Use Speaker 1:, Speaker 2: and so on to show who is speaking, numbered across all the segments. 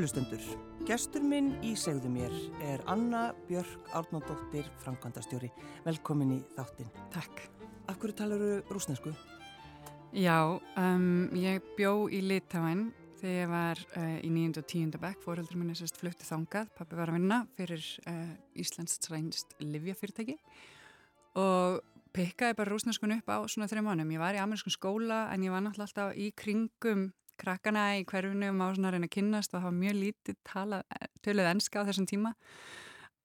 Speaker 1: Kærulustundur, gestur minn í segðu mér er Anna Björk Árnandóttir, Frankvandastjóri. Velkomin í þáttinn.
Speaker 2: Takk.
Speaker 1: Af hverju talar þú rúsnesku?
Speaker 2: Já, um, ég bjó í Litáin þegar ég var uh, í 9. og 10. bekk. Fóröldur minni sérst flutti þangað. Pappi var að vinna fyrir uh, Íslands srænst livjafyrirtæki og pikkaði bara rúsneskun upp á svona þrejum mánum. Ég var í amerískun skóla en ég var náttúrulega alltaf í kringum krakkana í hverfinu um á svona að reyna að kynnast og það var mjög lítið tala, töluð enska á þessum tíma.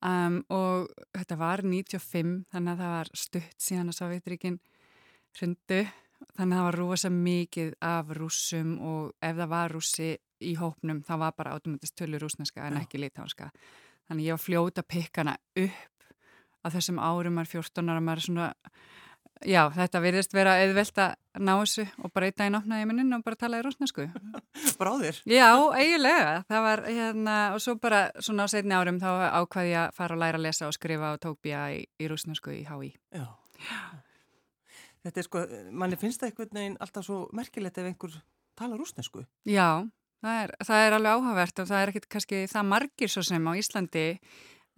Speaker 2: Um, og þetta var 95 þannig að það var stutt síðan að Sovjetríkin hrundu. Þannig að það var rosa mikið af rúsum og ef það var rúsi í hópnum þá var bara automatist tölur rúsneska en ekki litáska þannig ég var fljóta pikkana upp. Á þessum árum er 14 ára maður svona Já, þetta virðist vera auðvelt að ná þessu og opnaði ég minnin og bara talaði rúsnesku.
Speaker 1: Bráðir?
Speaker 2: Já, eiginlega. Það var hérna og svo bara svona á setni árum þá ákvaði ég að fara að læra að lesa og skrifa og tók býja í, í rúsnesku í HÍ.
Speaker 1: Já. Já. Þetta er sko, manni finnst það einhvern veginn alltaf svo merkilegt ef einhver tala rúsnesku.
Speaker 2: Já, það er, það er alveg áhugavert og það er ekkit kannski það margir svo sem á Íslandi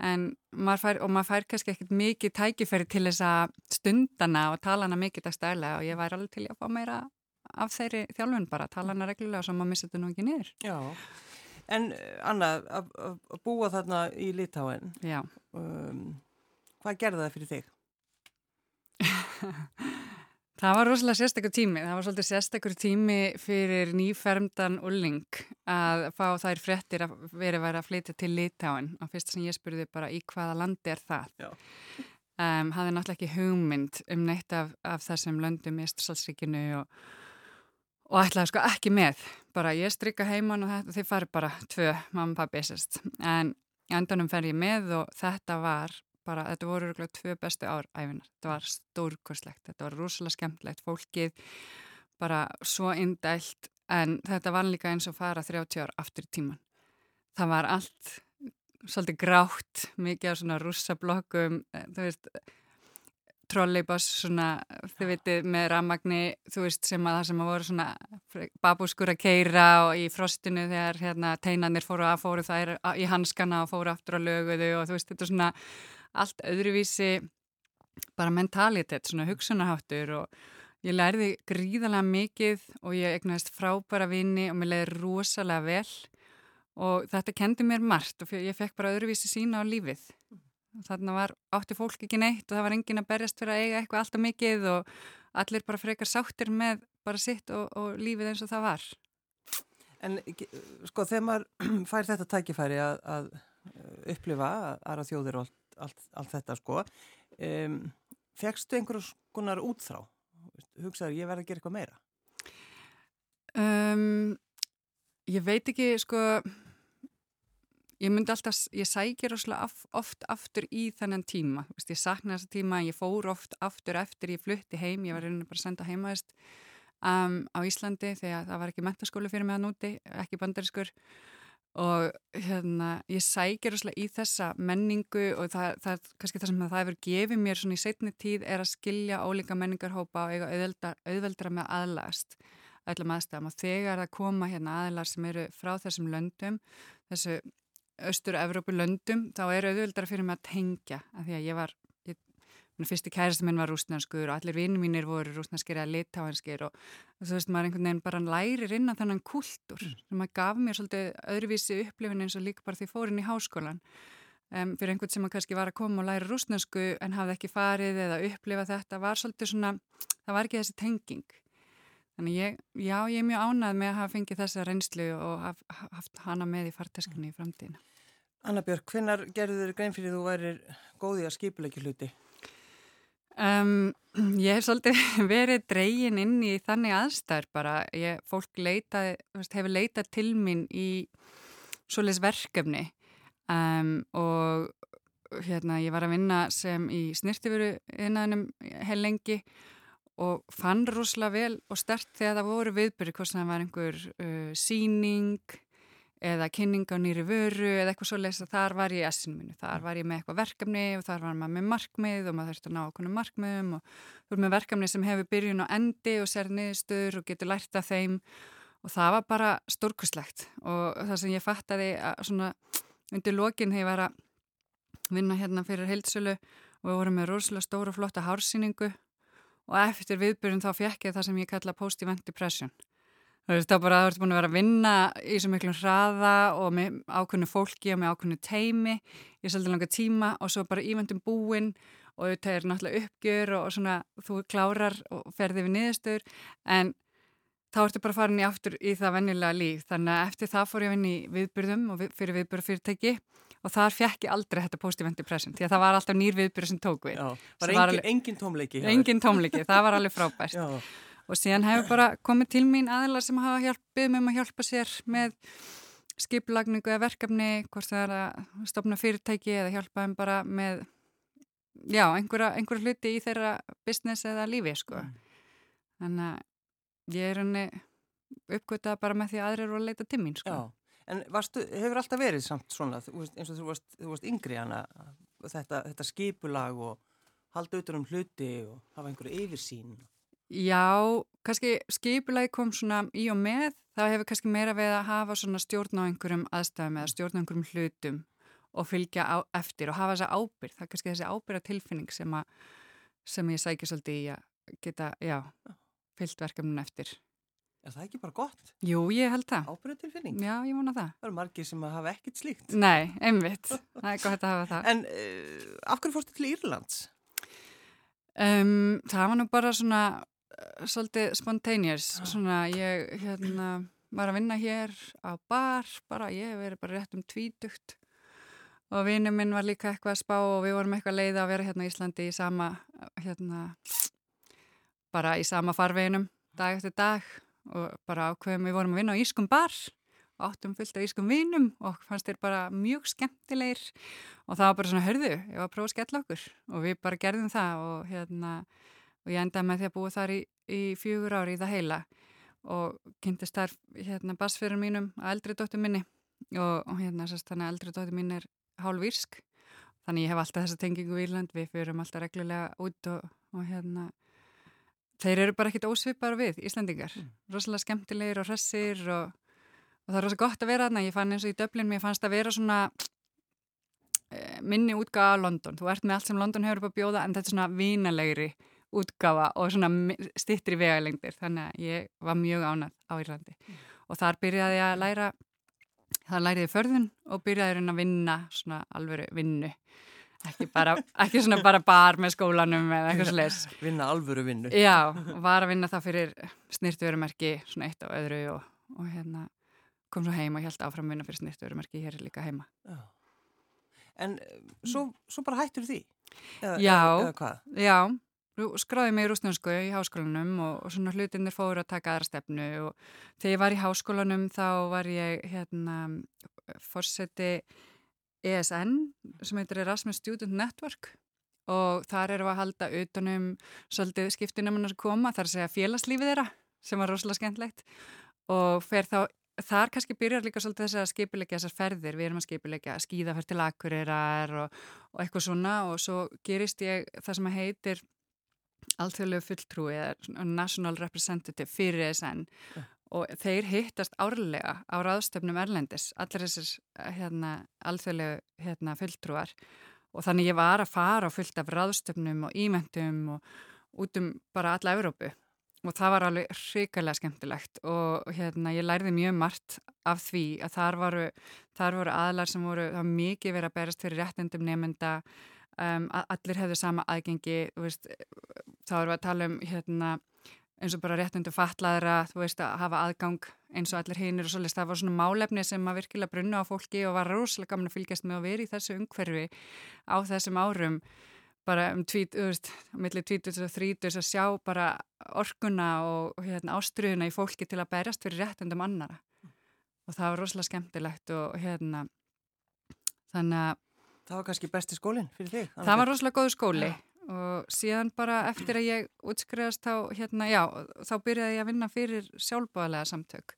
Speaker 2: en maður fær, og maður fær kannski ekkert mikið tækifæri til þess að stundana og tala hana mikið dagstæðilega og ég væri alveg til að fá meira af þeirri þjálfun bara, tala hana reglulega og svo maður missa þetta nú ekki niður.
Speaker 1: Já, en Anna, að búa þarna í Litáen,
Speaker 2: um,
Speaker 1: hvað gerða það fyrir þig?
Speaker 2: Það var rosalega sérstakur tími, það var svolítið sérstakur tími fyrir nýfermdan Ulling að fá þær frettir að veri væri að flytja til Litáin og fyrst sem ég spurði bara í hvaða landi er það. Um, hafði náttúrulega ekki hugmynd um neitt af, af þessum löndum í Íslandsríkinu og, og ætlaði sko ekki með. Bara ég strykka heimann og þetta, þið fari bara tvö, mamma og pappi sérst. En endanum fer ég með og þetta var bara, þetta voru rúglega tvö bestu ár æfinar, þetta var stórkurslegt, þetta var rosalega skemmtlegt, fólkið bara svo indælt en þetta var líka eins og fara 30 ár aftur í tíman. Það var allt svolítið grátt, mikið af svona rússablokkum, eh, þú veist, trolleybás svona, þið vitið, með rammagni, þú veist, sem að það sem að voru svona babúskur að keira og í frostinu þegar hérna teinanir fóru að fóru þær í hanskana og fóru aftur á löguðu og þú veist, þetta er svona allt öðruvísi bara mentalitet, svona hugsunaháttur og ég lærði gríðalega mikið og ég egnaðist frábæra vini og mér leiði rosalega vel og þetta kendi mér margt og ég fekk bara öðruvísi sína á lífið. Þannig var átti fólk ekki neitt og það var engin að berjast fyrir að eiga eitthvað alltaf mikið og allir bara frekar sáttir með bara sitt og, og lífið eins og það var.
Speaker 1: En sko þegar maður fær þetta tækifæri að, að upplifa aðra þjóðir og allt, allt þetta sko. Um, fegstu einhverjum skonar útþrá? Hugsaður ég verði að gera eitthvað meira.
Speaker 2: Um, ég veit ekki sko ég myndi alltaf, ég sækir oft aftur í þennan tíma. Vist, ég sakna þessa tíma, ég fór oft aftur eftir ég flutti heim, ég var reynið bara senda heimaðist um, á Íslandi þegar það var ekki mentaskólu fyrir mig að núti ekki bandariskur og hérna ég sækir í þessa menningu og það, það er kannski það sem það hefur gefið mér í setni tíð er að skilja ólíka menningarhópa og eiga auðveldra, auðveldra með aðlast öllum aðstæðum. Og þegar það koma hérna aðlar sem eru frá þessum löndum þessu austur-Evrópu löndum þá eru auðveldra fyrir mig að tengja af því að ég var fyrsti kærasti minn var rúsnarskur og allir vinni mínir voru rúsnarskir eða litáhanskir og þú veist maður einhvern veginn bara lærir inn á þennan kultúr mm. sem maður gaf mér svolítið öðruvísi upplifin eins og líka bara því fórin í háskólan um, fyrir einhvern sem kannski var að koma og læra rúsnarsku en hafði ekki farið eða upplifa þetta var svolítið svona, það var ekki þessi tenging þannig ég, já ég er mjög ánað með að hafa fengið þessa reynslu og haft hana með í farteskunni í framtíðina
Speaker 1: Anna Björk, hvinnar gerður þér grein fyrir þú værir góði að skipuleiki hluti?
Speaker 2: Um, ég hef svolítið verið dreygin inn í þannig aðstæður bara. Ég, fólk leita, hefur leitað til mín í svoleiðs verkefni um, og hérna, ég var að vinna sem í snirtifuru innaðinum heil lengi og fann rosalega vel og stert þegar það voru viðbyrju hvort það var einhver uh, síning eða kynning á nýri vöru eða eitthvað svo leiðis að þar var ég essinu mínu, þar var ég með eitthvað verkefni og þar var maður með markmið og maður þurfti að ná okkur markmiðum og þú er með verkefni sem hefur byrjun og endi og sér niðurstöður og getur lært af þeim og það var bara stórkustlegt og það sem ég fattaði að svona undir lokin ég var að vinna hérna fyrir heilsölu og við vorum með rosalega stóra og flotta hársýningu og eftir viðbyrjun þá fekk ég það sem ég kalla post-event depression. Það er bara að þú ert búin að vera að vinna í svo miklum hraða og með ákveðnu fólki og með ákveðnu teimi í svolítið langa tíma og svo bara ívendum búin og þetta er náttúrulega uppgjör og svona þú klárar og ferði við niðurstöður en þá ertu bara farin í aftur í það vennilega líf þannig að eftir það fór ég að vinna í viðbyrðum og fyrir viðbyrðfyrirtæki og þar fekk ég aldrei þetta post-event depression því að það var alltaf nýr viðbyrð sem tók við.
Speaker 1: Já, var engin, alveg, engin tómleiki.
Speaker 2: Engin tómleiki, það var alveg frábært. Já. Og síðan hefur bara komið til mín aðelar sem hafa hjálpið með að hjálpa sér með skiplagningu eða verkefni, hvort það er að stopna fyrirtæki eða hjálpa þeim bara með, já, einhverja, einhverja hluti í þeirra business eða lífi, sko. Mm. Þannig að ég er henni uppgötað bara með því að aðrir eru að leita til mín, sko. Já.
Speaker 1: En varstu, hefur alltaf verið samt svona, eins og þú varst, þú varst yngri hana, þetta, þetta skipulag og halda auðvitað um hluti og hafa einhverju yfirsýn?
Speaker 2: Já, kannski skipulagi kom svona í og með, það hefur kannski meira við að hafa svona stjórn á einhverjum aðstæðum eða stjórn á einhverjum hlutum og fylgja á, eftir og hafa þessa ábyrg, það er kannski þessi ábyrga tilfinning sem, sem ég sækja svolítið í að geta, já, fylgt verkefnum eftir.
Speaker 1: Er það ekki bara gott?
Speaker 2: Jú, ég held það.
Speaker 1: Ábyrðutilfinning?
Speaker 2: Já, ég vona það.
Speaker 1: Það eru margir sem hafa ekkit slíkt.
Speaker 2: Nei, einmitt. það er gott að hafa það.
Speaker 1: En uh, af hverju fórstu til Írlands?
Speaker 2: Um, það var nú bara svona svolítið spontaneous. Svona ég hérna, var að vinna hér á bar, bara ég hef verið bara rétt um tvítugt. Og vinnu minn var líka eitthvað að spá og við vorum eitthvað leið að vera hérna í Íslandi í sama, hérna, bara í sama farveginum dag eftir dag og bara ákveðum við vorum að vinna á Ískum bar áttum fullt af Ískum vinum og fannst þér bara mjög skemmtilegir. Og það var bara svona, hörðu, ég var að prófa að skella okkur. Og við bara gerðum það og hérna, og ég endaði með því að búa þar í, í fjögur ári í það heila og kynntist þar hérna basfyrir mínum að eldri dóttur minni og, og hérna sérst þannig að eldri dóttur mín er hálfírsk þannig ég hef alltaf þessa tengingu í Írland, við fyrirum alltaf reglulega út og, og hérna þeir eru bara ekkit ósvipar við Íslandingar, mm. rosalega skemmtilegir og hressir og, og það er rosalega gott að vera þarna, ég fann eins og í döblin mér fannst að vera svona e, minni útgafa á London, þú ert með allt sem London hefur upp að bjóða en þetta er svona vínalegri útgafa og svona stittri vegalengdir, þannig að ég var mjög ánað á Írlandi mm. og þar byrjaði ég að læra það læriði förðun og byrjaði að vinna svona alveru vinnu Ekki, bara, ekki svona bara bar með skólanum eða eitthvað sliðis.
Speaker 1: Vinna alvöru vinnu.
Speaker 2: Já, var að vinna það fyrir snirtuverumerki, svona eitt á öðru og, og hérna kom svo heim og held áfram vinna fyrir snirtuverumerki hér líka heima. Já.
Speaker 1: En eh, svo, svo bara hættur því?
Speaker 2: Eða, já, eða hvað? Já, skráði mig í rúsnarsku í háskólanum og, og svona hlutinir fóru að taka aðra stefnu og þegar ég var í háskólanum þá var ég hérna fórseti ESN sem heitir Erasmus Student Network og þar við að halda utanum svolítið skiptinumunum sem koma, þar að segja félagslífið þeirra sem var rosalega skemmtlegt og fer þá, þar kannski byrjar líka svolítið þess að skipilegja þessar ferðir, við erum að skipilegja skíðaferð til akkurirar og, og eitthvað svona og svo gerist ég það sem heitir alþjóðlegu fulltrúi eða National Representative fyrir ESN yeah og þeir hittast árlega á ráðstöfnum Erlendis, allir þessir eh, hérna, alþjóðlegu hérna, fulltrúar. Og þannig ég var að fara á fullt af ráðstöfnum og ímyndum og út um bara alla Európu og það var alveg hrikalega skemmtilegt og hérna ég lærði mjög margt af því að þar voru, þar voru aðlar sem voru, mikið verið að berast fyrir réttendum nefnda um, allir hefðu sama aðgengi, veist, þá erum við að tala um hérna eins og bara réttundu fatlaðra, þú veist að hafa aðgang eins og allir hinnir og svolítið það var svona málefni sem að virkilega brunna á fólki og var rosalega gaman að fylgjast með að vera í þessu umhverfi á þessum árum. Bara um tvít, þú veist, millir tvítus og þrítus að sjá bara orkuna og hérna, ástriðuna í fólki til að berjast fyrir réttundum annara og það var rosalega skemmtilegt og hérna þannig að
Speaker 1: Það var kannski besti skólinn fyrir þig?
Speaker 2: Það var rosalega góðu skóli. Ja og síðan bara eftir að ég útskriðast þá, hérna, já, þá byrjaði ég að vinna fyrir sjálfbáðlega samtök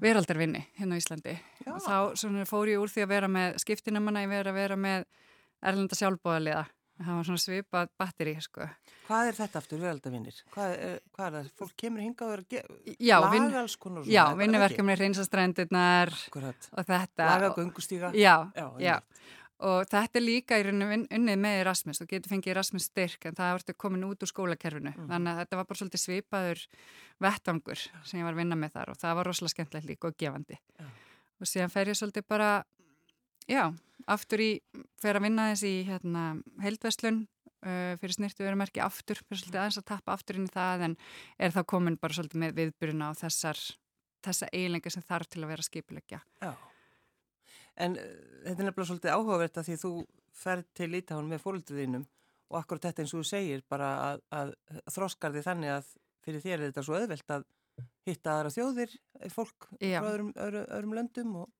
Speaker 2: veraldarvinni hérna á Íslandi já. og þá fór ég úr því að vera með skiptinamanna, ég verið að vera með erlenda sjálfbáðaliða það var svona svipað batteri sko.
Speaker 1: Hvað er þetta aftur, veraldavinnir? Hvað, hvað er það? Fólk kemur hinga og er að
Speaker 2: já, vinnuverkjumni reynsastrændirnar og þetta.
Speaker 1: Laga gungustíga?
Speaker 2: Já, já. já. Og þetta er líka í rauninu unnið með Erasmus, þú getur fengið Erasmus styrk en það vartu komin út úr skólakerfinu. Mm. Þannig að þetta var bara svolítið svipaður vettangur sem ég var að vinna með þar og það var rosalega skemmtilegt líka og gefandi. Já. Og síðan fer ég svolítið bara, já, aftur í, fer að vinna þess í hérna, heildveslun uh, fyrir snirtu verumerki aftur, fyrir svolítið aðeins að tappa aftur inn í það en er þá komin bara svolítið með viðbyrjuna á þessar, þessa eiginlega sem þarf til að vera skipilegja. Já.
Speaker 1: En uh, þetta er nefnilega svolítið áhugavert að því þú ferð til Ítáhun með fólkduðinum og akkurat þetta eins og þú segir bara að, að þróskar því þannig að fyrir þér er þetta svo öðvelt að hitta aðra þjóðir, eh, fólk Já. frá öðrum, öðrum, öðrum löndum og,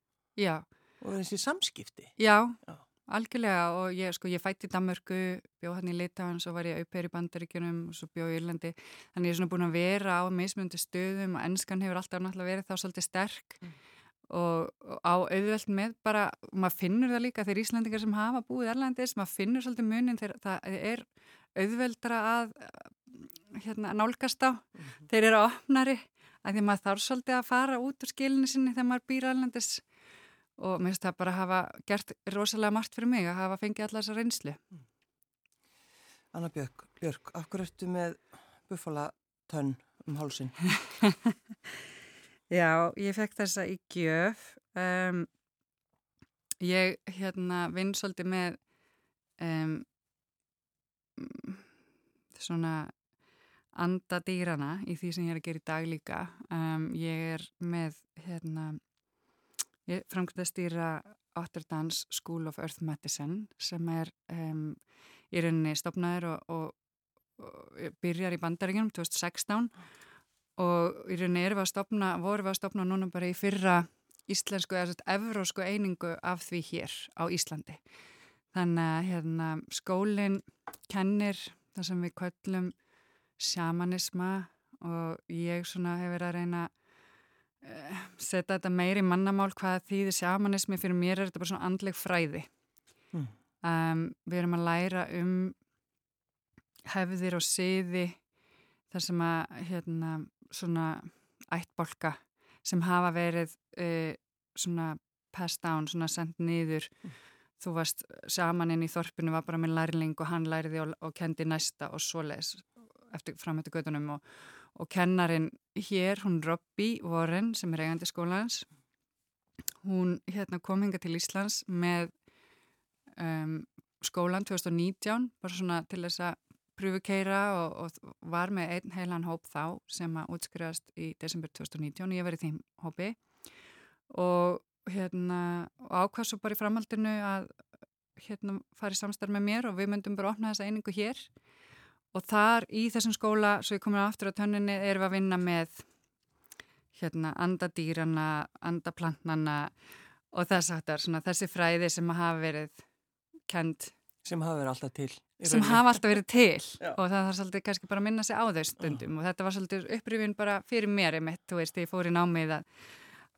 Speaker 1: og þessi samskipti.
Speaker 2: Já, Já. algjörlega og ég, sko, ég fætti í Danmörku, bjóð hann í Lítáhun, svo var ég auper í Bandaríkjunum og svo bjóð í Írlandi. Þannig ég er svona búin að vera á mismundi stöðum og ennskan hefur alltaf náttúrulega verið þá svolítið sterk. Mm og, á auðvelt með bara, maður finnur það líka þegar Íslandingar sem hafa búið erlendis, maður finnur svolítið munin þegar það er auðveldra að hérna, nálgast á, mm -hmm. þeir eru opnari, að því maður þarf svolítið að fara út úr skilinu sinni þegar maður býr erlendis og mér finnst það bara að hafa gert rosalega margt fyrir mig að hafa fengið allar þessa reynslu. Mm.
Speaker 1: Anna Björk, Björk, af hverju ertu með buffala tönn um hálsin?
Speaker 2: Já, ég fekk þessa í gjöf. Um, ég hérna vinn svolítið með um, svona andadýrana í því sem ég er að gera í dag líka. Um, ég er með hérna, ég framkvæmst að stýra Otterdans School of Earth Medicine sem er í rauninni stopnaður og, og, og byrjar í bandaríkjum 2016 og og í rauninni erum við að stopna, vorum við að stopna núna bara í fyrra íslensku eða svona evrósku einingu af því hér á Íslandi. Þannig að hérna, skólinn kennir það sem við köllum sjamanisma og ég hefur að reyna uh, setja þetta meiri mannamál hvað þýðir sjamanismi fyrir mér er þetta bara svona andleg fræði. Mm. Um, við erum að læra um hefðir og siði þar sem að hérna svona ættbolka sem hafa verið uh, svona passed down, svona sendt niður mm. þú varst saman inn í þorpinu var bara með lærling og hann læriði og, og kendi næsta og svo les eftir framhættu gödunum og, og kennarin hér, hún Robby Warren sem er eigandi skólans hún hérna kom hinga til Íslands með um, skólan 2019 bara svona til þess að pröfukeira og, og var með einn heilan hóp þá sem að útskriðast í desember 2019 ég verið þeim hópi. Og hérna og ákvæmst svo bara í framhaldinu að hérna fari samstarf með mér og við myndum bara opna þessa einingu hér. Og þar í þessum skóla, svo ég komin aftur á tönninni, erum við að vinna með hérna andadýrana, andaplantnana og þess aftar, þessi fræði sem hafa verið kend
Speaker 1: sem hafa verið alltaf til
Speaker 2: sem hafa alltaf verið til Já. og það þarf svolítið kannski bara að minna sig á þau stundum Já. og þetta var svolítið upprýfin bara fyrir mér einmitt, þú veist, ég fór í námið að,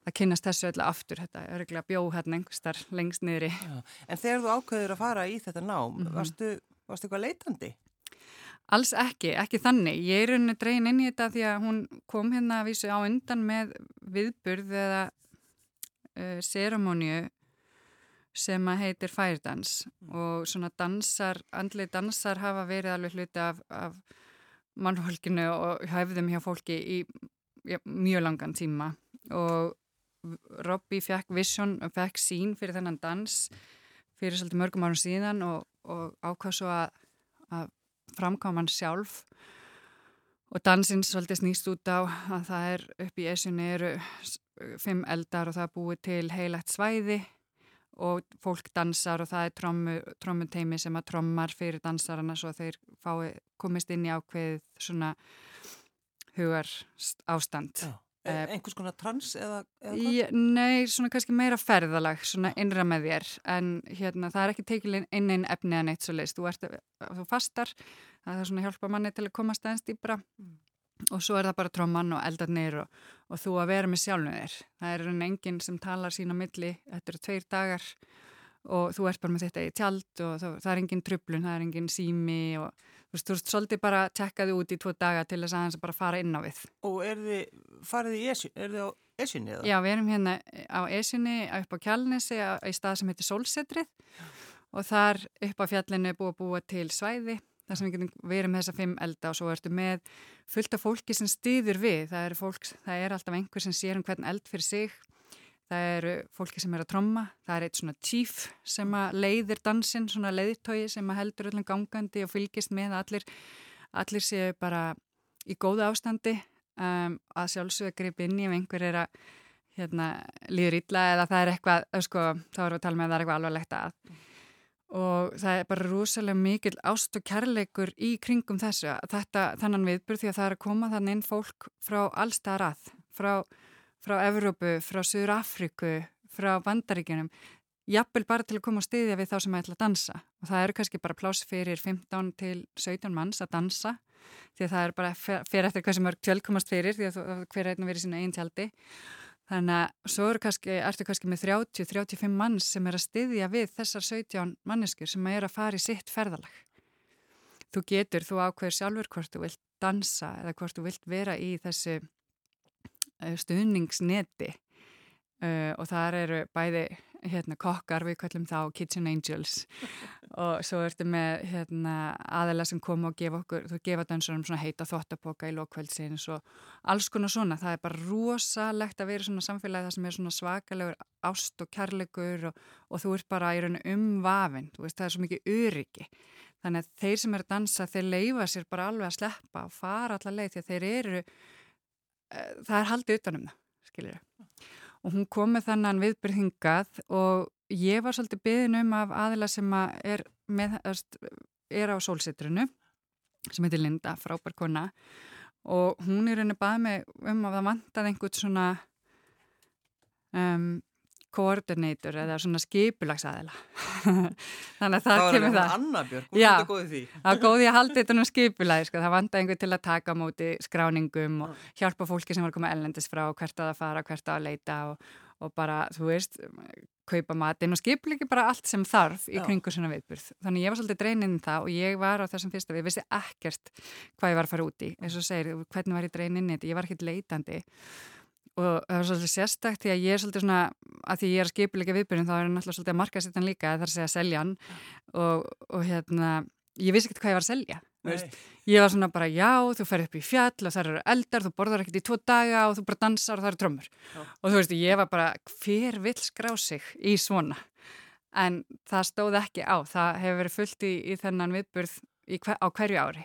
Speaker 2: að kynast þessu öllu aftur þetta örgulega bjóð hérna einhverstar lengst niðri Já.
Speaker 1: En þegar þú ákveður að fara í þetta nám, mm -hmm. varstu, varstu eitthvað leitandi?
Speaker 2: Alls ekki, ekki þannig. Ég er unni dregin inn í þetta því að hún kom hérna að vísu á undan með viðburð eða uh, seremóniu sem að heitir færdans mm. og svona dansar, andli dansar hafa verið alveg hluti af, af mannfólkinu og höfðum hjá fólki í ja, mjög langan tíma. Og Robby fekk vision og fekk sín fyrir þennan dans fyrir svolítið mörgum árum síðan og, og ákvað svo að, að framkvæma hann sjálf. Og dansinn svolítið snýst út á að það er upp í esjunni eru fimm eldar og það er búið til heilagt svæði og fólk dansar og það er trommuteimi sem að trommar fyrir dansarana svo þeir fái komist inn í ákveð svona hugar ástand. Já.
Speaker 1: Uh, einhvers konar trans eða, eða
Speaker 2: ég, Nei, svona kannski meira ferðalag svona innra með þér. En hérna það er ekki teikil inn einn efni að neitt svo leiðist, þú, ert, þú fastar það er svona hjálpa manni til að komast aðeins dýbra mm. Og svo er það bara tróman og eldarnir og, og þú að vera með sjálfum þér. Það er enginn sem talar sín á milli, þetta eru tveir dagar og þú ert bara með þetta í tjald og það, er engin trublun, það er engin sími og þú veist, þú veist, svolítið bara tekkaði út í tvo daga til þess að hans bara fara inn á við.
Speaker 1: Og er þið, farið þið í esjun, er þið á esjunni eða?
Speaker 2: Já, við erum hérna á esjunni upp á Kjálnesi í stað sem heitir Solsetrið og þar upp á fjallinu er búið að búa til svæði þar sem við getum verið með þessa fimm elda og svo ertu með fullt af fólki sem stýður við. Það er, fólk, það er alltaf einhver sem sér um hvern eld fyrir sig. Það eru fólki sem er að tromma, það er eitt svona chief sem að leiðir dansinn, svona leiðtói sem að heldur öllum gangandi og fylgist með allir, allir séu bara í góða ástandi. Um, að sjálfsögða grip inn í ef einhver er að hérna, líður illa eða það er eitthvað, sko, þá erum við að tala með að það er eitthvað alvarlegt að og það er bara rúsalega mikil ást og kærleikur í kringum þessu þetta, þannan viðbur því að það er að koma þannig inn fólk frá allstað rað, frá frá Evrópu, frá Suður Afriku, frá Bandaríkjunum, jafnvel bara til að koma og styðja við þá sem ætla að dansa. Og það eru kannski bara pláss fyrir 15 til 17 manns að dansa, því að það er bara fyrir eftir hvað sem er tjölkomast fyrir, því að hver einn verið sína einn tjaldi. Þannig að svo eru kannski, ertu kannski með 30-35 manns sem er að styðja við þessar 17 manneskur sem er að fara í sitt ferðalag. Þú getur, þú ákveður sjálfur hvort þú vilt dansa eða hvort þú vilt vera í þessu Eh, stuðningsneti uh, og þar eru bæði hérna, kokkar, við kallum þá Kitchen Angels. Og svo ertu með hérna, aðela sem kom og gefa okkur, þú gefa dansurum svona heita þottaboka í lokkvældsins og alls konar svona, það er bara rosalegt að vera svona samfélagi það sem er svona svakalegur ást og kærleikur og, og þú ert bara í rauninu umvafin, þú veist það er svo mikið öryggi. Þannig að þeir sem eru að dansa þeir leifa sér bara alveg að sleppa og fara allar leið því að þeir eru Eh, það er haldið utanum það, skiljið. Og hún kom með þannan viðbyrðingað og ég var svolítið byðin um af aðila sem er, með, er á sólsitrunu, sem heitir Linda, frábær kona, og hún er henni bað mig um að það vantaði einhvern svona um, koordinator eða svona skipulagsæðila þannig að það, það kemur það.
Speaker 1: Annabjörg, hún er góðið því.
Speaker 2: Það er góðið að halda þetta um skipulagi sko. það vanda einhver til að taka móti skráningum og hjálpa fólki sem var að koma ellendis frá hvert að það fara, hvert að leita og, og bara, þú veist kaupa matin og skipulagi bara allt sem þarf í kringu svona viðburð. Þannig ég var svolítið dreyninn í það og ég var á þessum fyrsta við vissi ekkert hvað ég var að fara út í. Eins og segir, hvernig var ég dreyninn í þetta? Ég var ekkert leitandi og það er svolítið sérstakt því að ég er svolítið svona að því ég er að skipilega viðbyrjum þá er það náttúrulega svolítið að marka sér þann líka það er að selja hann. Og, og hérna, ég vissi ekkert hvað ég var að selja ég var svona bara já þú fer upp í fjall og það eru eldar þú borðar ekkert í tvo daga og þú bara dansar og það eru trömmur og þú veist ég var bara hver vil skrá sig í svona? En það stóð ekki á það hefur verið fullt í, í þennan viðbyrð hver, á hverju ári.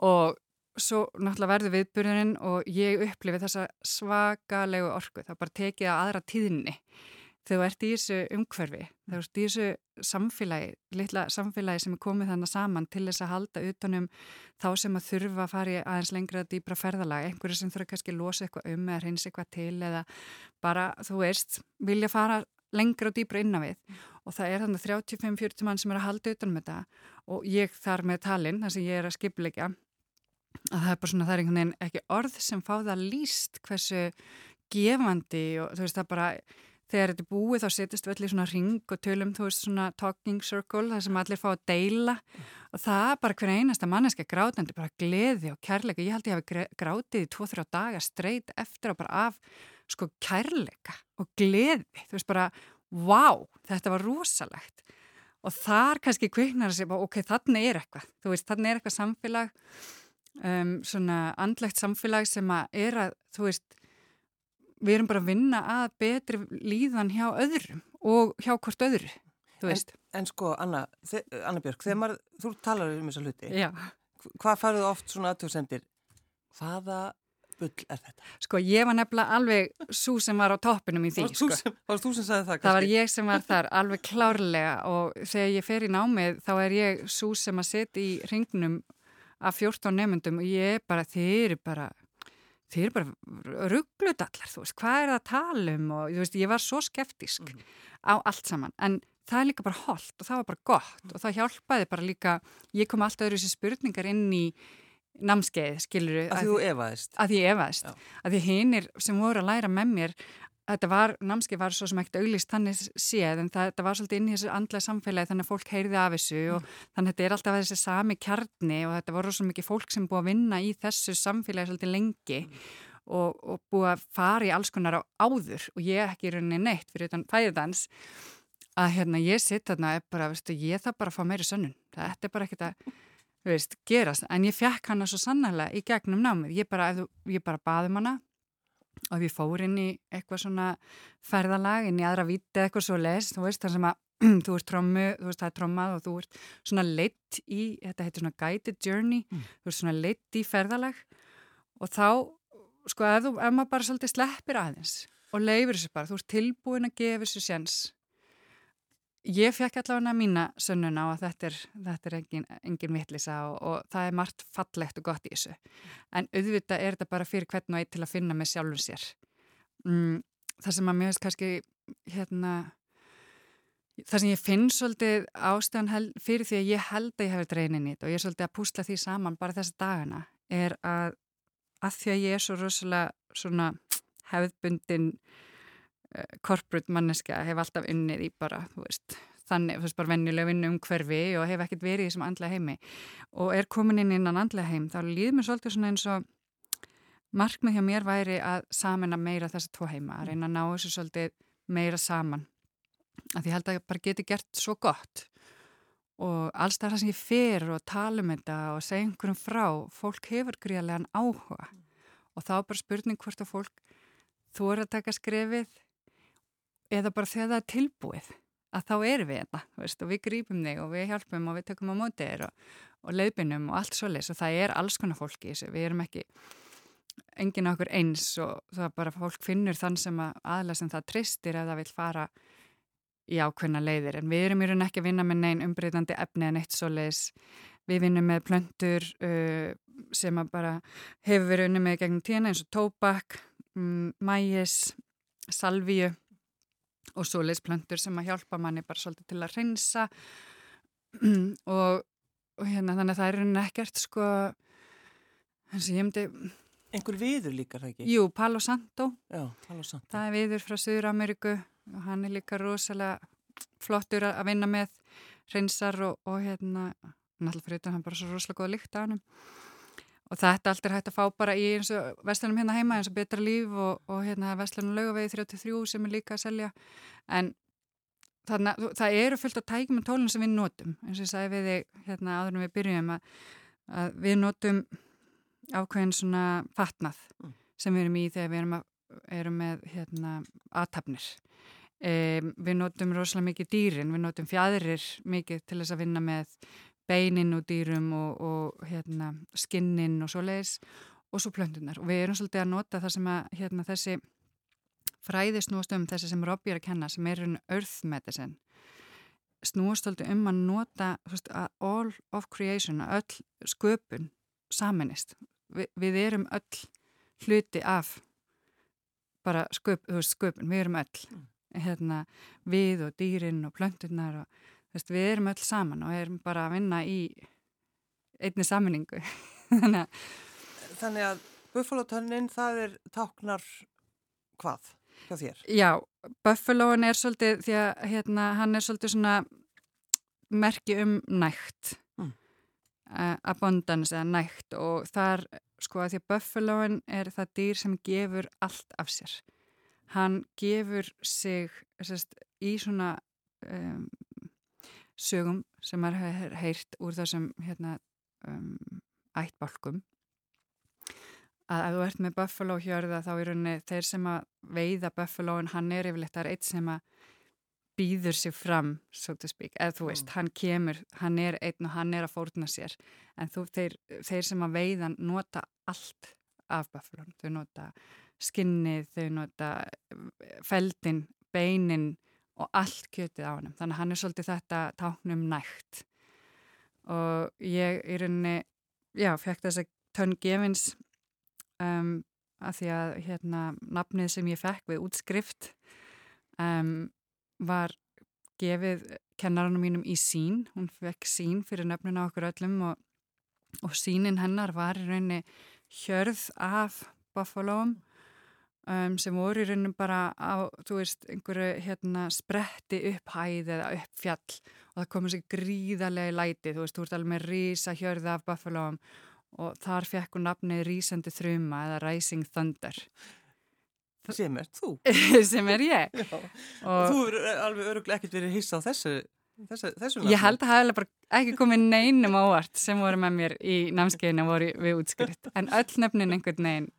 Speaker 2: Og svo náttúrulega verður viðbyrðurinn og ég upplifið þessa svakalegu orku, það bara tekið að aðra tíðinni þegar þú ert í þessu umhverfi, þegar þú ert í þessu samfélagi, litla samfélagi sem er komið þannig saman til þess að halda utanum þá sem að þurfa að fara í aðeins lengra að dýbra ferðalag, einhverju sem þurfa kannski að losa eitthvað um eða hreins eitthvað til eða bara, þú veist, vilja fara lengra og dýbra innan við. Og það er þannig 35-40 mann sem er að halda utanum þetta og ég þar með talinn, þar sem ég er að skipleika að það er bara svona, það er einhvern veginn ekki orð sem fá það líst hversu gefandi og þú veist það bara þegar þetta er búið þá setjast við allir svona ring og tölum þú veist svona talking circle þar sem allir fá að deila. Og það er bara hver einasta manneska grátandi bara gleði og kærleika, ég held ég hafi grátið í 2-3 daga streyt eftir og bara af sko kærleika og gleði, þú veist bara wow, þetta var rosalegt. Og þar kannski kveiknar að segja ok, þannig er eitthvað, þú veist, þannig er eitthvað samfélag um, svona andlegt samfélag sem að er að, þú veist, við erum bara að vinna að betri líðan hjá öðrum og hjá hvort öðru, þú veist.
Speaker 1: En, en sko, Anna, Anna Björg, þegar maður, þú talar um þessa hluti,
Speaker 2: Já.
Speaker 1: hvað farið oft svona aðtöðsendir, hvaða bull er þetta?
Speaker 2: Sko, ég var nefnilega alveg svo sem var á toppinum í því,
Speaker 1: sko. Var þú sem sagði það kannski?
Speaker 2: Það var ég sem var þar alveg klárlega og þegar ég fer í námið þá er ég svo sem að setja í ringnum af 14 nefnundum og ég er bara, þeir eru bara þeir eru bara rugglutallar þú veist, hvað er það að tala um og veist, ég var svo skeftisk mm -hmm. á allt saman, en það er líka bara holdt og það var bara gott mm -hmm. og það hjálpaði bara líka, ég kom alltaf öðru þessi spurningar inn í námskeið, skiluru
Speaker 1: að efaðist
Speaker 2: að því ég efaðist, Já. að því hinnir sem voru að læra með mér þetta var, námski var svo sem ekkert auglist þannig séð en það, þetta var svolítið inn í þessu andlega samfélagi þannig að fólk heyrði af þessu mm. og þannig að þetta er alltaf þessi sami kjarni og þetta voru svo mikið fólk sem búið að vinna í þessu samfélagi svolítið lengi mm. og, og búið að fara í alls konar á áður og ég ekki í rauninni neitt fyrir utan fæðans að hérna ég sitt þarna bara, veistu, ég það bara að fá meiri sönnun þetta er bara ekkert að veist, gerast en ég fekk hana svo sannlega í gegnum námið ég bara, ég bara og við fórum inn í eitthvað svona ferðalag inn í aðra viti eitthvað svo les, þú veist þar sem að þú ert trommu, þú veist það er trommað og þú ert svona leitt í, þetta heitir svona guided journey, mm. þú ert svona leitt í ferðalag og þá sko ef, þú, ef maður bara svolítið sleppir aðeins og leifir þessu bara, þú ert tilbúin að gefa þessu sjans Ég fekk allavega mína sönnun á að þetta er, þetta er engin, engin vittlisa og, og það er margt fallegt og gott í þessu. En auðvitað er þetta bara fyrir hvern og einn til að finna með sjálfum sér. Mm, það sem að mér veist kannski, hérna, það sem ég finn svolítið ástæðan fyrir því að ég held að ég hefði dreinin í þetta og ég er svolítið að púsla því saman bara þessa dagana, er að, að því að ég er svo rosalega svona hefðbundin corporate manneska hef alltaf unnið í bara, þú veist, þannig, þú veist, bara vennilega vinnu um hverfi og hef ekkert verið í þessum andlega heimi. Og er komin inn innan andlega heim, þá líður mér svolítið svona eins og markmið hjá mér væri að samena meira þessa tvo heima, að reyna að ná þessu svolítið meira saman, að því held að ég bara geti gert svo gott. Og alls það sem ég fer og tala um þetta og segja einhverjum frá, fólk hefur gríðarlegan áhuga. Og þá bara spurning hvort að fólk þú er að taka skrefið eða bara þegar það er tilbúið að þá erum við þetta hérna, veist, og við grípum þig og við hjálpum og við tökum á mótið þér og, og leiðbynum og allt svolítið og það er alls konar fólki í þessu, við erum ekki engin okkur eins og það er bara fólk finnur þann sem að aðlega sem það tristir eða vil fara í ákveðna leiðir. En við erum í raun ekki að vinna með neyn umbreytandi efni en eitt svoleiðis. Við vinnum með plöntur uh, sem að bara hefur verið unni með gegnum tína eins og tóbak, um, mægis salvíu og svo leisplöntur sem að hjálpa manni bara svolítið til að reynsa og, og hérna þannig að það er einhvern ekkert sko eins og ég hefndi
Speaker 1: einhver viður líka það ekki?
Speaker 2: Jú, Palo Santo,
Speaker 1: Já, Palo Santo.
Speaker 2: það er viður frá Suður-Ameriku og hann er líka rosalega flottur að vinna með reynsar og, og hérna náttúrulega fyrir þetta hann bara svo rosalega góða líkt af hann og þetta allt er hægt að fá bara í eins og vestlunum hérna heima eins og betra líf og, og hérna vestlunum laugavegi 33 sem er líka að selja. En þannig að það eru fullt af tækjum og tólun sem við notum. Eins og ég sagði við þig hérna áður en við byrjum að, að við notum ákveðin svona fatnað mm. sem við erum í þegar við erum, að, erum með hérna aðtapnir e, við notum rosalega mikið dýrin, við notum fjæðirir mikið til þess að vinna með beinin og dýrum og, og hérna, skinnin og svo leiðis og svo plöndunar og við erum svolítið að nota það sem að hérna, þessi fræði snúast um þessi sem Robby er að kenna sem er einn earth medicine snúast svolítið um að nota veist, að all of creation að öll sköpun saminist Vi, við erum öll hluti af bara sköp, veist, sköpun, við erum öll mm. hérna, við og dýrin og plöndunar og Veist, við erum öll saman og erum bara að vinna í einni saminningu.
Speaker 1: Þannig að, Þannig að Buffalo-tönnin það er táknar hvað hjá þér?
Speaker 2: Já, Buffalo-in er svolítið, því að hérna, hann er svolítið svona merki um nægt, mm. uh, abundance eða nægt og þar sko að því að Buffalo-in er það dýr sem gefur allt af sér. Hann gefur sig sérst, í svona um, sögum sem er heyrt úr þessum hérna, um, ættbálkum. Að ef þú ert með buffalo hjörða þá er rauninni þeir sem að veiða buffaloin hann er yfirleitt, það er eitt sem að býður sér fram, so to speak. Eða þú veist, mm. hann kemur, hann er einn og hann er að fórna sér. En þú, þeir, þeir sem að veiðan nota allt af buffalon, þau nota skinnið, þau nota eh, feldin, beinin og allt kjötið á hann þannig að hann er svolítið þetta táknum nægt. Og ég í rauninni já, fekk þess að tönn gefins um, að því að hérna nafnið sem ég fekk við útskrift um, var gefið kennaranum mínum í sín hún fekk sín fyrir nöfnuna okkur öllum og, og sínin hennar var í rauninni hjörð af Buffaloum um, sem voru í rauninu bara á, þú veist, einhverju hérna spretti upp hæð eða upp fjall og það komið sér gríðarlega læti, þú veist, þú ert alveg með rísa hjörða af Buffaloum og þar fekk hún nafnið Rísandi þrjuma eða Rising Thunder.
Speaker 1: Sem er þú.
Speaker 2: sem er ég.
Speaker 1: Já. Og þú er alveg öruglega ekkert verið hissa á þessu, þessu, þessu.
Speaker 2: Ég held að það hefði bara ekki komið neinum ávart sem voru með mér í námskeiðinu voru við útskrift. En öll nefnin einhvern veginn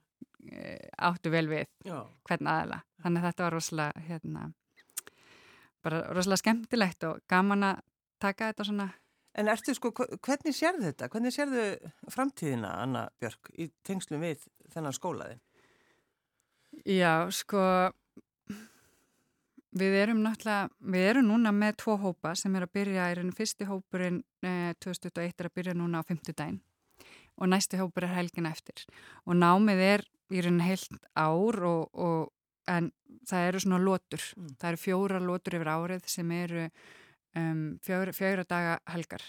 Speaker 2: áttu vel við
Speaker 1: Já.
Speaker 2: hvern aðla. Þannig að þetta var rosalega, hérna, bara rosalega skemmtilegt og gaman að taka þetta svona.
Speaker 1: En ertu sko, hvernig sérðu þetta? Hvernig sérðu framtíðina, Anna Björk, í tengslum við þennan skólaði?
Speaker 2: Já, sko, við erum náttúrulega, við erum núna með tvo hópa sem er að byrja, er einu fyrsti hópurinn eh, 2001 er að byrja núna á 50 dæn og næsti hópur er helgin eftir. Og námið er í raun heilt ár og, og en það eru svona lótur, mm. það eru fjóra lótur yfir árið sem eru um, fjóra, fjóra daga helgar.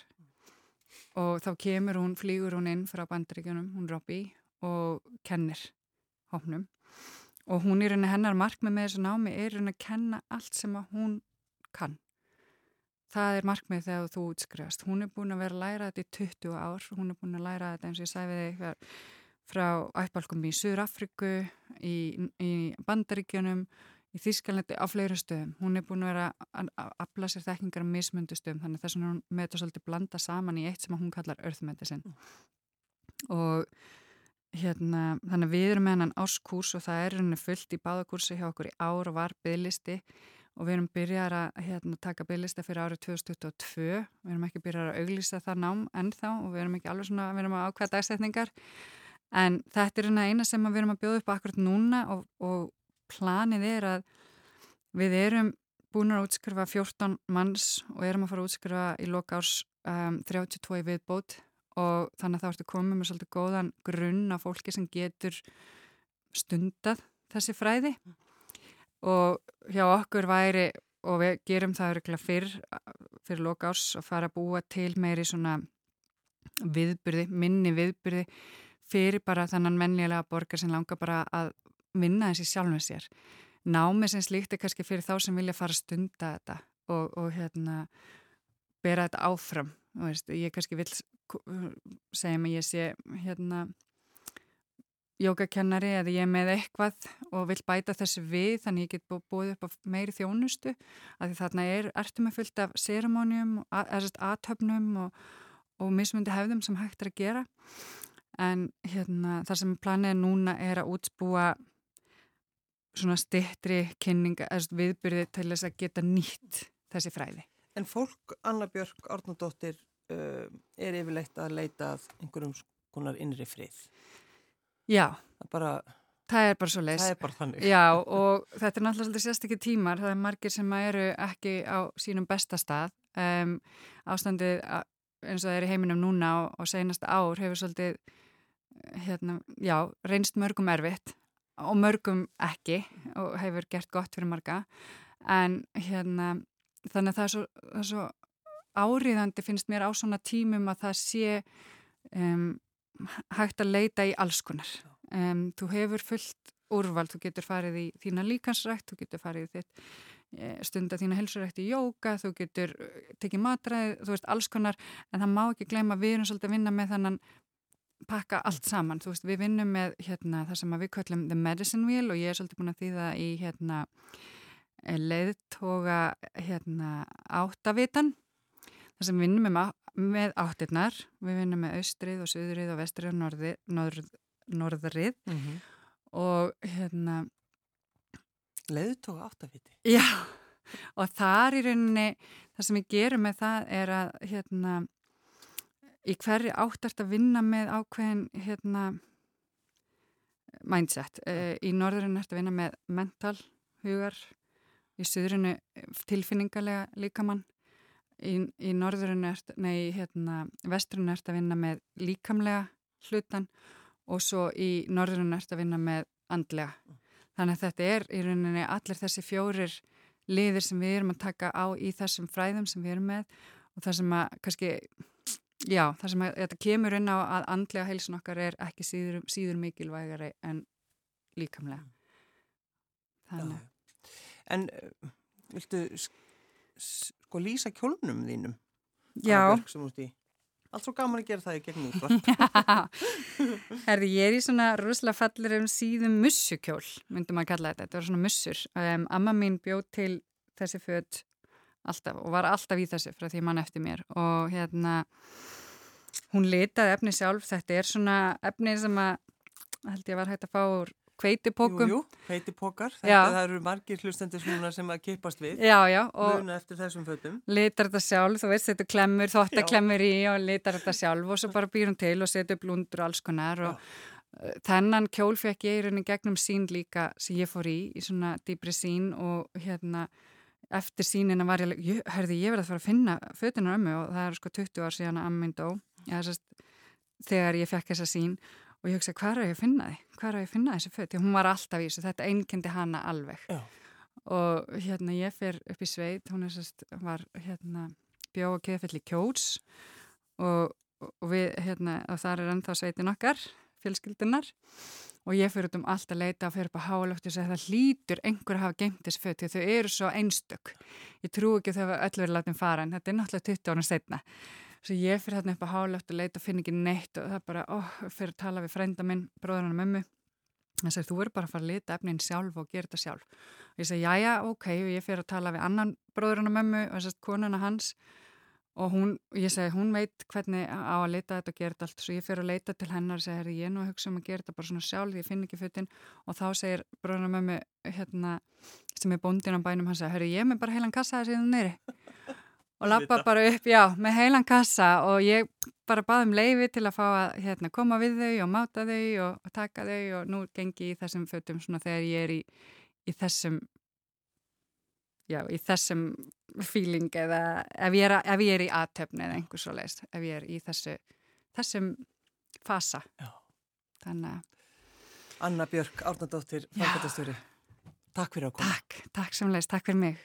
Speaker 2: Og þá kemur hún, flýgur hún inn frá bandaríkjunum, hún Robby og kennir hópnum. Og hún er henni hennar markmið með þessu námi er henni að kenna allt sem að hún kann það er markmið þegar þú útskrifast. Hún er búin að vera að læra þetta í 20 ár, hún er búin að læra þetta eins og ég sæfi þig frá ættbalkum í Suður Afriku, í, í Bandaríkjunum, í Þískalandi, á fleiri stöðum. Hún er búin að vera að afla sér þekkingar á mismundu stöðum, þannig þess að hún með þetta svolítið blanda saman í eitt sem hún kallar Earth Medicine. Mm. Og hérna, þannig við erum með hennan áskurs og það er henni fullt í báðakursi hjá okkur í ár og var bygglisti og við erum byrjar að hérna, taka bygglista fyrir árið 2022 við erum ekki byrjar að auglýsa það nám ennþá og við erum ekki alveg svona við erum að ákvæða dagsetningar. En þetta er eina sem við erum að bjóða upp akkurat núna og, og planið er að við erum búin að útskrifa 14 manns og erum að fara að útskrifa í lokárs um, 32 viðbót. Og þannig að þá ertu komið með svolítið góðan grunn af fólki sem getur stundað þessi fræði. Og hjá okkur væri og við gerum það öruglega fyrr fyrir lokárs að fara að búa til meiri svona viðbyrði, minni viðbyrði fyrir bara þannan mennilega borgar sem langar bara að vinna þessi sjálfum sér. Námi sem slíkt er kannski fyrir þá sem vilja fara að stunda þetta og, og hérna bera þetta áfram. Veist, ég kannski vil segja mig ég sé hérna jógakennari eða ég er með eitthvað og vil bæta þessu við þannig ég get búið upp á meiri þjónustu að því þarna er ertum með fullt af séramónium, aðtöfnum og, og mismundi hefðum sem hægt er að gera en hérna, þar sem planið núna er að útspúa svona stittri kynninga viðbyrði til þess að geta nýtt þessi fræði.
Speaker 1: En fólk, Anna Björk Árnardóttir uh, er yfirleitt að leita að einhverjum skonar innri frið
Speaker 2: Já,
Speaker 1: það, bara,
Speaker 2: það er bara svo leys.
Speaker 1: Það er bara þannig.
Speaker 2: Já, og þetta er náttúrulega sérstaklega tímar, það er margir sem eru ekki á sínum besta stað. Um, ástandið eins og það er í heiminum núna og, og senasta ár hefur svolítið hérna, já, reynst mörgum erfitt og mörgum ekki og hefur gert gott fyrir marga en hérna þannig að það er svo, það er svo áriðandi finnst mér á svona tímum að það sé um, hægt að leita í alls konar. Um, þú hefur fullt úrvald, þú getur farið í þína líkansrækt, þú getur farið í þitt e, stunda þína helsurækt í jóka, þú getur e, tekið matræð, þú veist alls konar, en það má ekki gleyma við erum svolítið að vinna með þannan pakka allt saman, þú veist við vinnum með hérna, það sem við kallum the medicine wheel og ég er svolítið búin að þýða í hérna, e, leiðtoga hérna, áttavitan þar sem við vinnum með með áttirnar, við vinnum með austrið og söðrið og vestrið og norði, norð, norðrið. Mm -hmm. og hérna
Speaker 1: Leðutók áttaviti.
Speaker 2: Já, og þar í rauninni það sem við gerum með það er að hérna í hverju áttart að vinna með ákveðin hérna mindset, e, í norðurinn ert að vinna með mental hugar í söðrinu tilfinningarlega líkamann í, í norðurinn ert, nei, hérna, vestrun ert að vinna með líkamlega hlutan og svo í norðurinn ert að vinna með andlega. Þannig að þetta er í rauninni allir þessi fjórir liðir sem við erum að taka á í þessum fræðum sem við erum með og það sem að kannski, já, það sem að þetta kemur inn á að andlega heilsun okkar er ekki síður, síður mikilvægari en líkamlega. Þannig.
Speaker 1: En uh, viltu sko lýsa kjólnum þínum?
Speaker 2: Já.
Speaker 1: Allt svo gaman að gera það í gegnum.
Speaker 2: Herði, ég er í svona rosalega fallir um síðum mussukjól, myndum að kalla þetta. Þetta var svona mussur. Um, amma mín bjóð til þessi född alltaf og var alltaf í þessu frá því mann eftir mér og hérna hún litaði efni sjálf. Þetta er svona efni sem að held ég var hægt að fá úr kveitipókum.
Speaker 1: Jú, jú, kveitipókar. Það eru margir hlustendur sem að kipast við.
Speaker 2: Já, já.
Speaker 1: Muna eftir þessum fötum.
Speaker 2: Litar þetta sjálf, þú veist, þetta klemmur, þóttaklemmur í og litar þetta sjálf og svo bara býrum til og setja upp lundur og alls konar og já. Eh, þennan kjól fekk ég í rauninni gegnum sín líka sem ég fór í, í svona dýbri sín og hérna eftir sínina var ég, hörði ég verið að fara að finna fötunar ömmu og það er sko 20 ár síðan að ammynd ó, þegar ég fekk þessa sín og ég hugsa hvað er ég að finna þið? Hvað er ég að finna þessi föt? Því hún var alltaf í þessu, þetta einkendi hana alveg
Speaker 1: Já.
Speaker 2: og hérna ég fer upp í sveit, hún er sérst var hérna bjóð og keðfelli kjóts og, og við hérna og þar er ennþá sveitin okkar fjölskyldunar og ég fyrir út um allt að leita og fyrir upp á hálöfti og segja það hlýtur einhver að hafa geimt þessi föt því þau eru svo einstök ég trú ekki þau að öll verið látum fara en þetta er náttúrulega 20 ára setna Svo ég fyrir hérna upp á hálöft og leita og finn ekki neitt og það er bara, óh, oh, fyrir að tala við frænda minn, bróðurinn og mömmu. Það segir, þú verður bara að fara að leta efnin sjálf og gera þetta sjálf. Og ég segi, já, já, ok, og ég fyrir að tala við annan bróðurinn og mömmu og þess að konuna hans og hún, ég segi, hún veit hvernig á að leita þetta og gera þetta allt. Svo ég fyrir að leita til hennar og segir, ég er nú að hugsa um að gera þetta bara svona sjálf, ég finn ekki fötinn og þá segir bróðurinn og mömmu, hérna, sem er bóndin á bænum, hann segir, ég er með bara heilan kassa þessi neyri og lappa bara upp, já, með heilan kassa og ég bara baði um leiði til að fá að hérna, koma við þau og máta þau og, og taka þau og nú gengi í þessum fötum svona þegar ég er í, í þessum já, í þessum feeling eða ef ég er, ef ég er í aðtöfni eða einhvers svo leiðist, ef ég er í þessu þessum fasa.
Speaker 1: Já.
Speaker 2: þannig að
Speaker 1: Anna Björk, Árnardóttir, fangandastjóri Takk fyrir að koma.
Speaker 2: Takk, takk sem leiðist, takk fyrir mig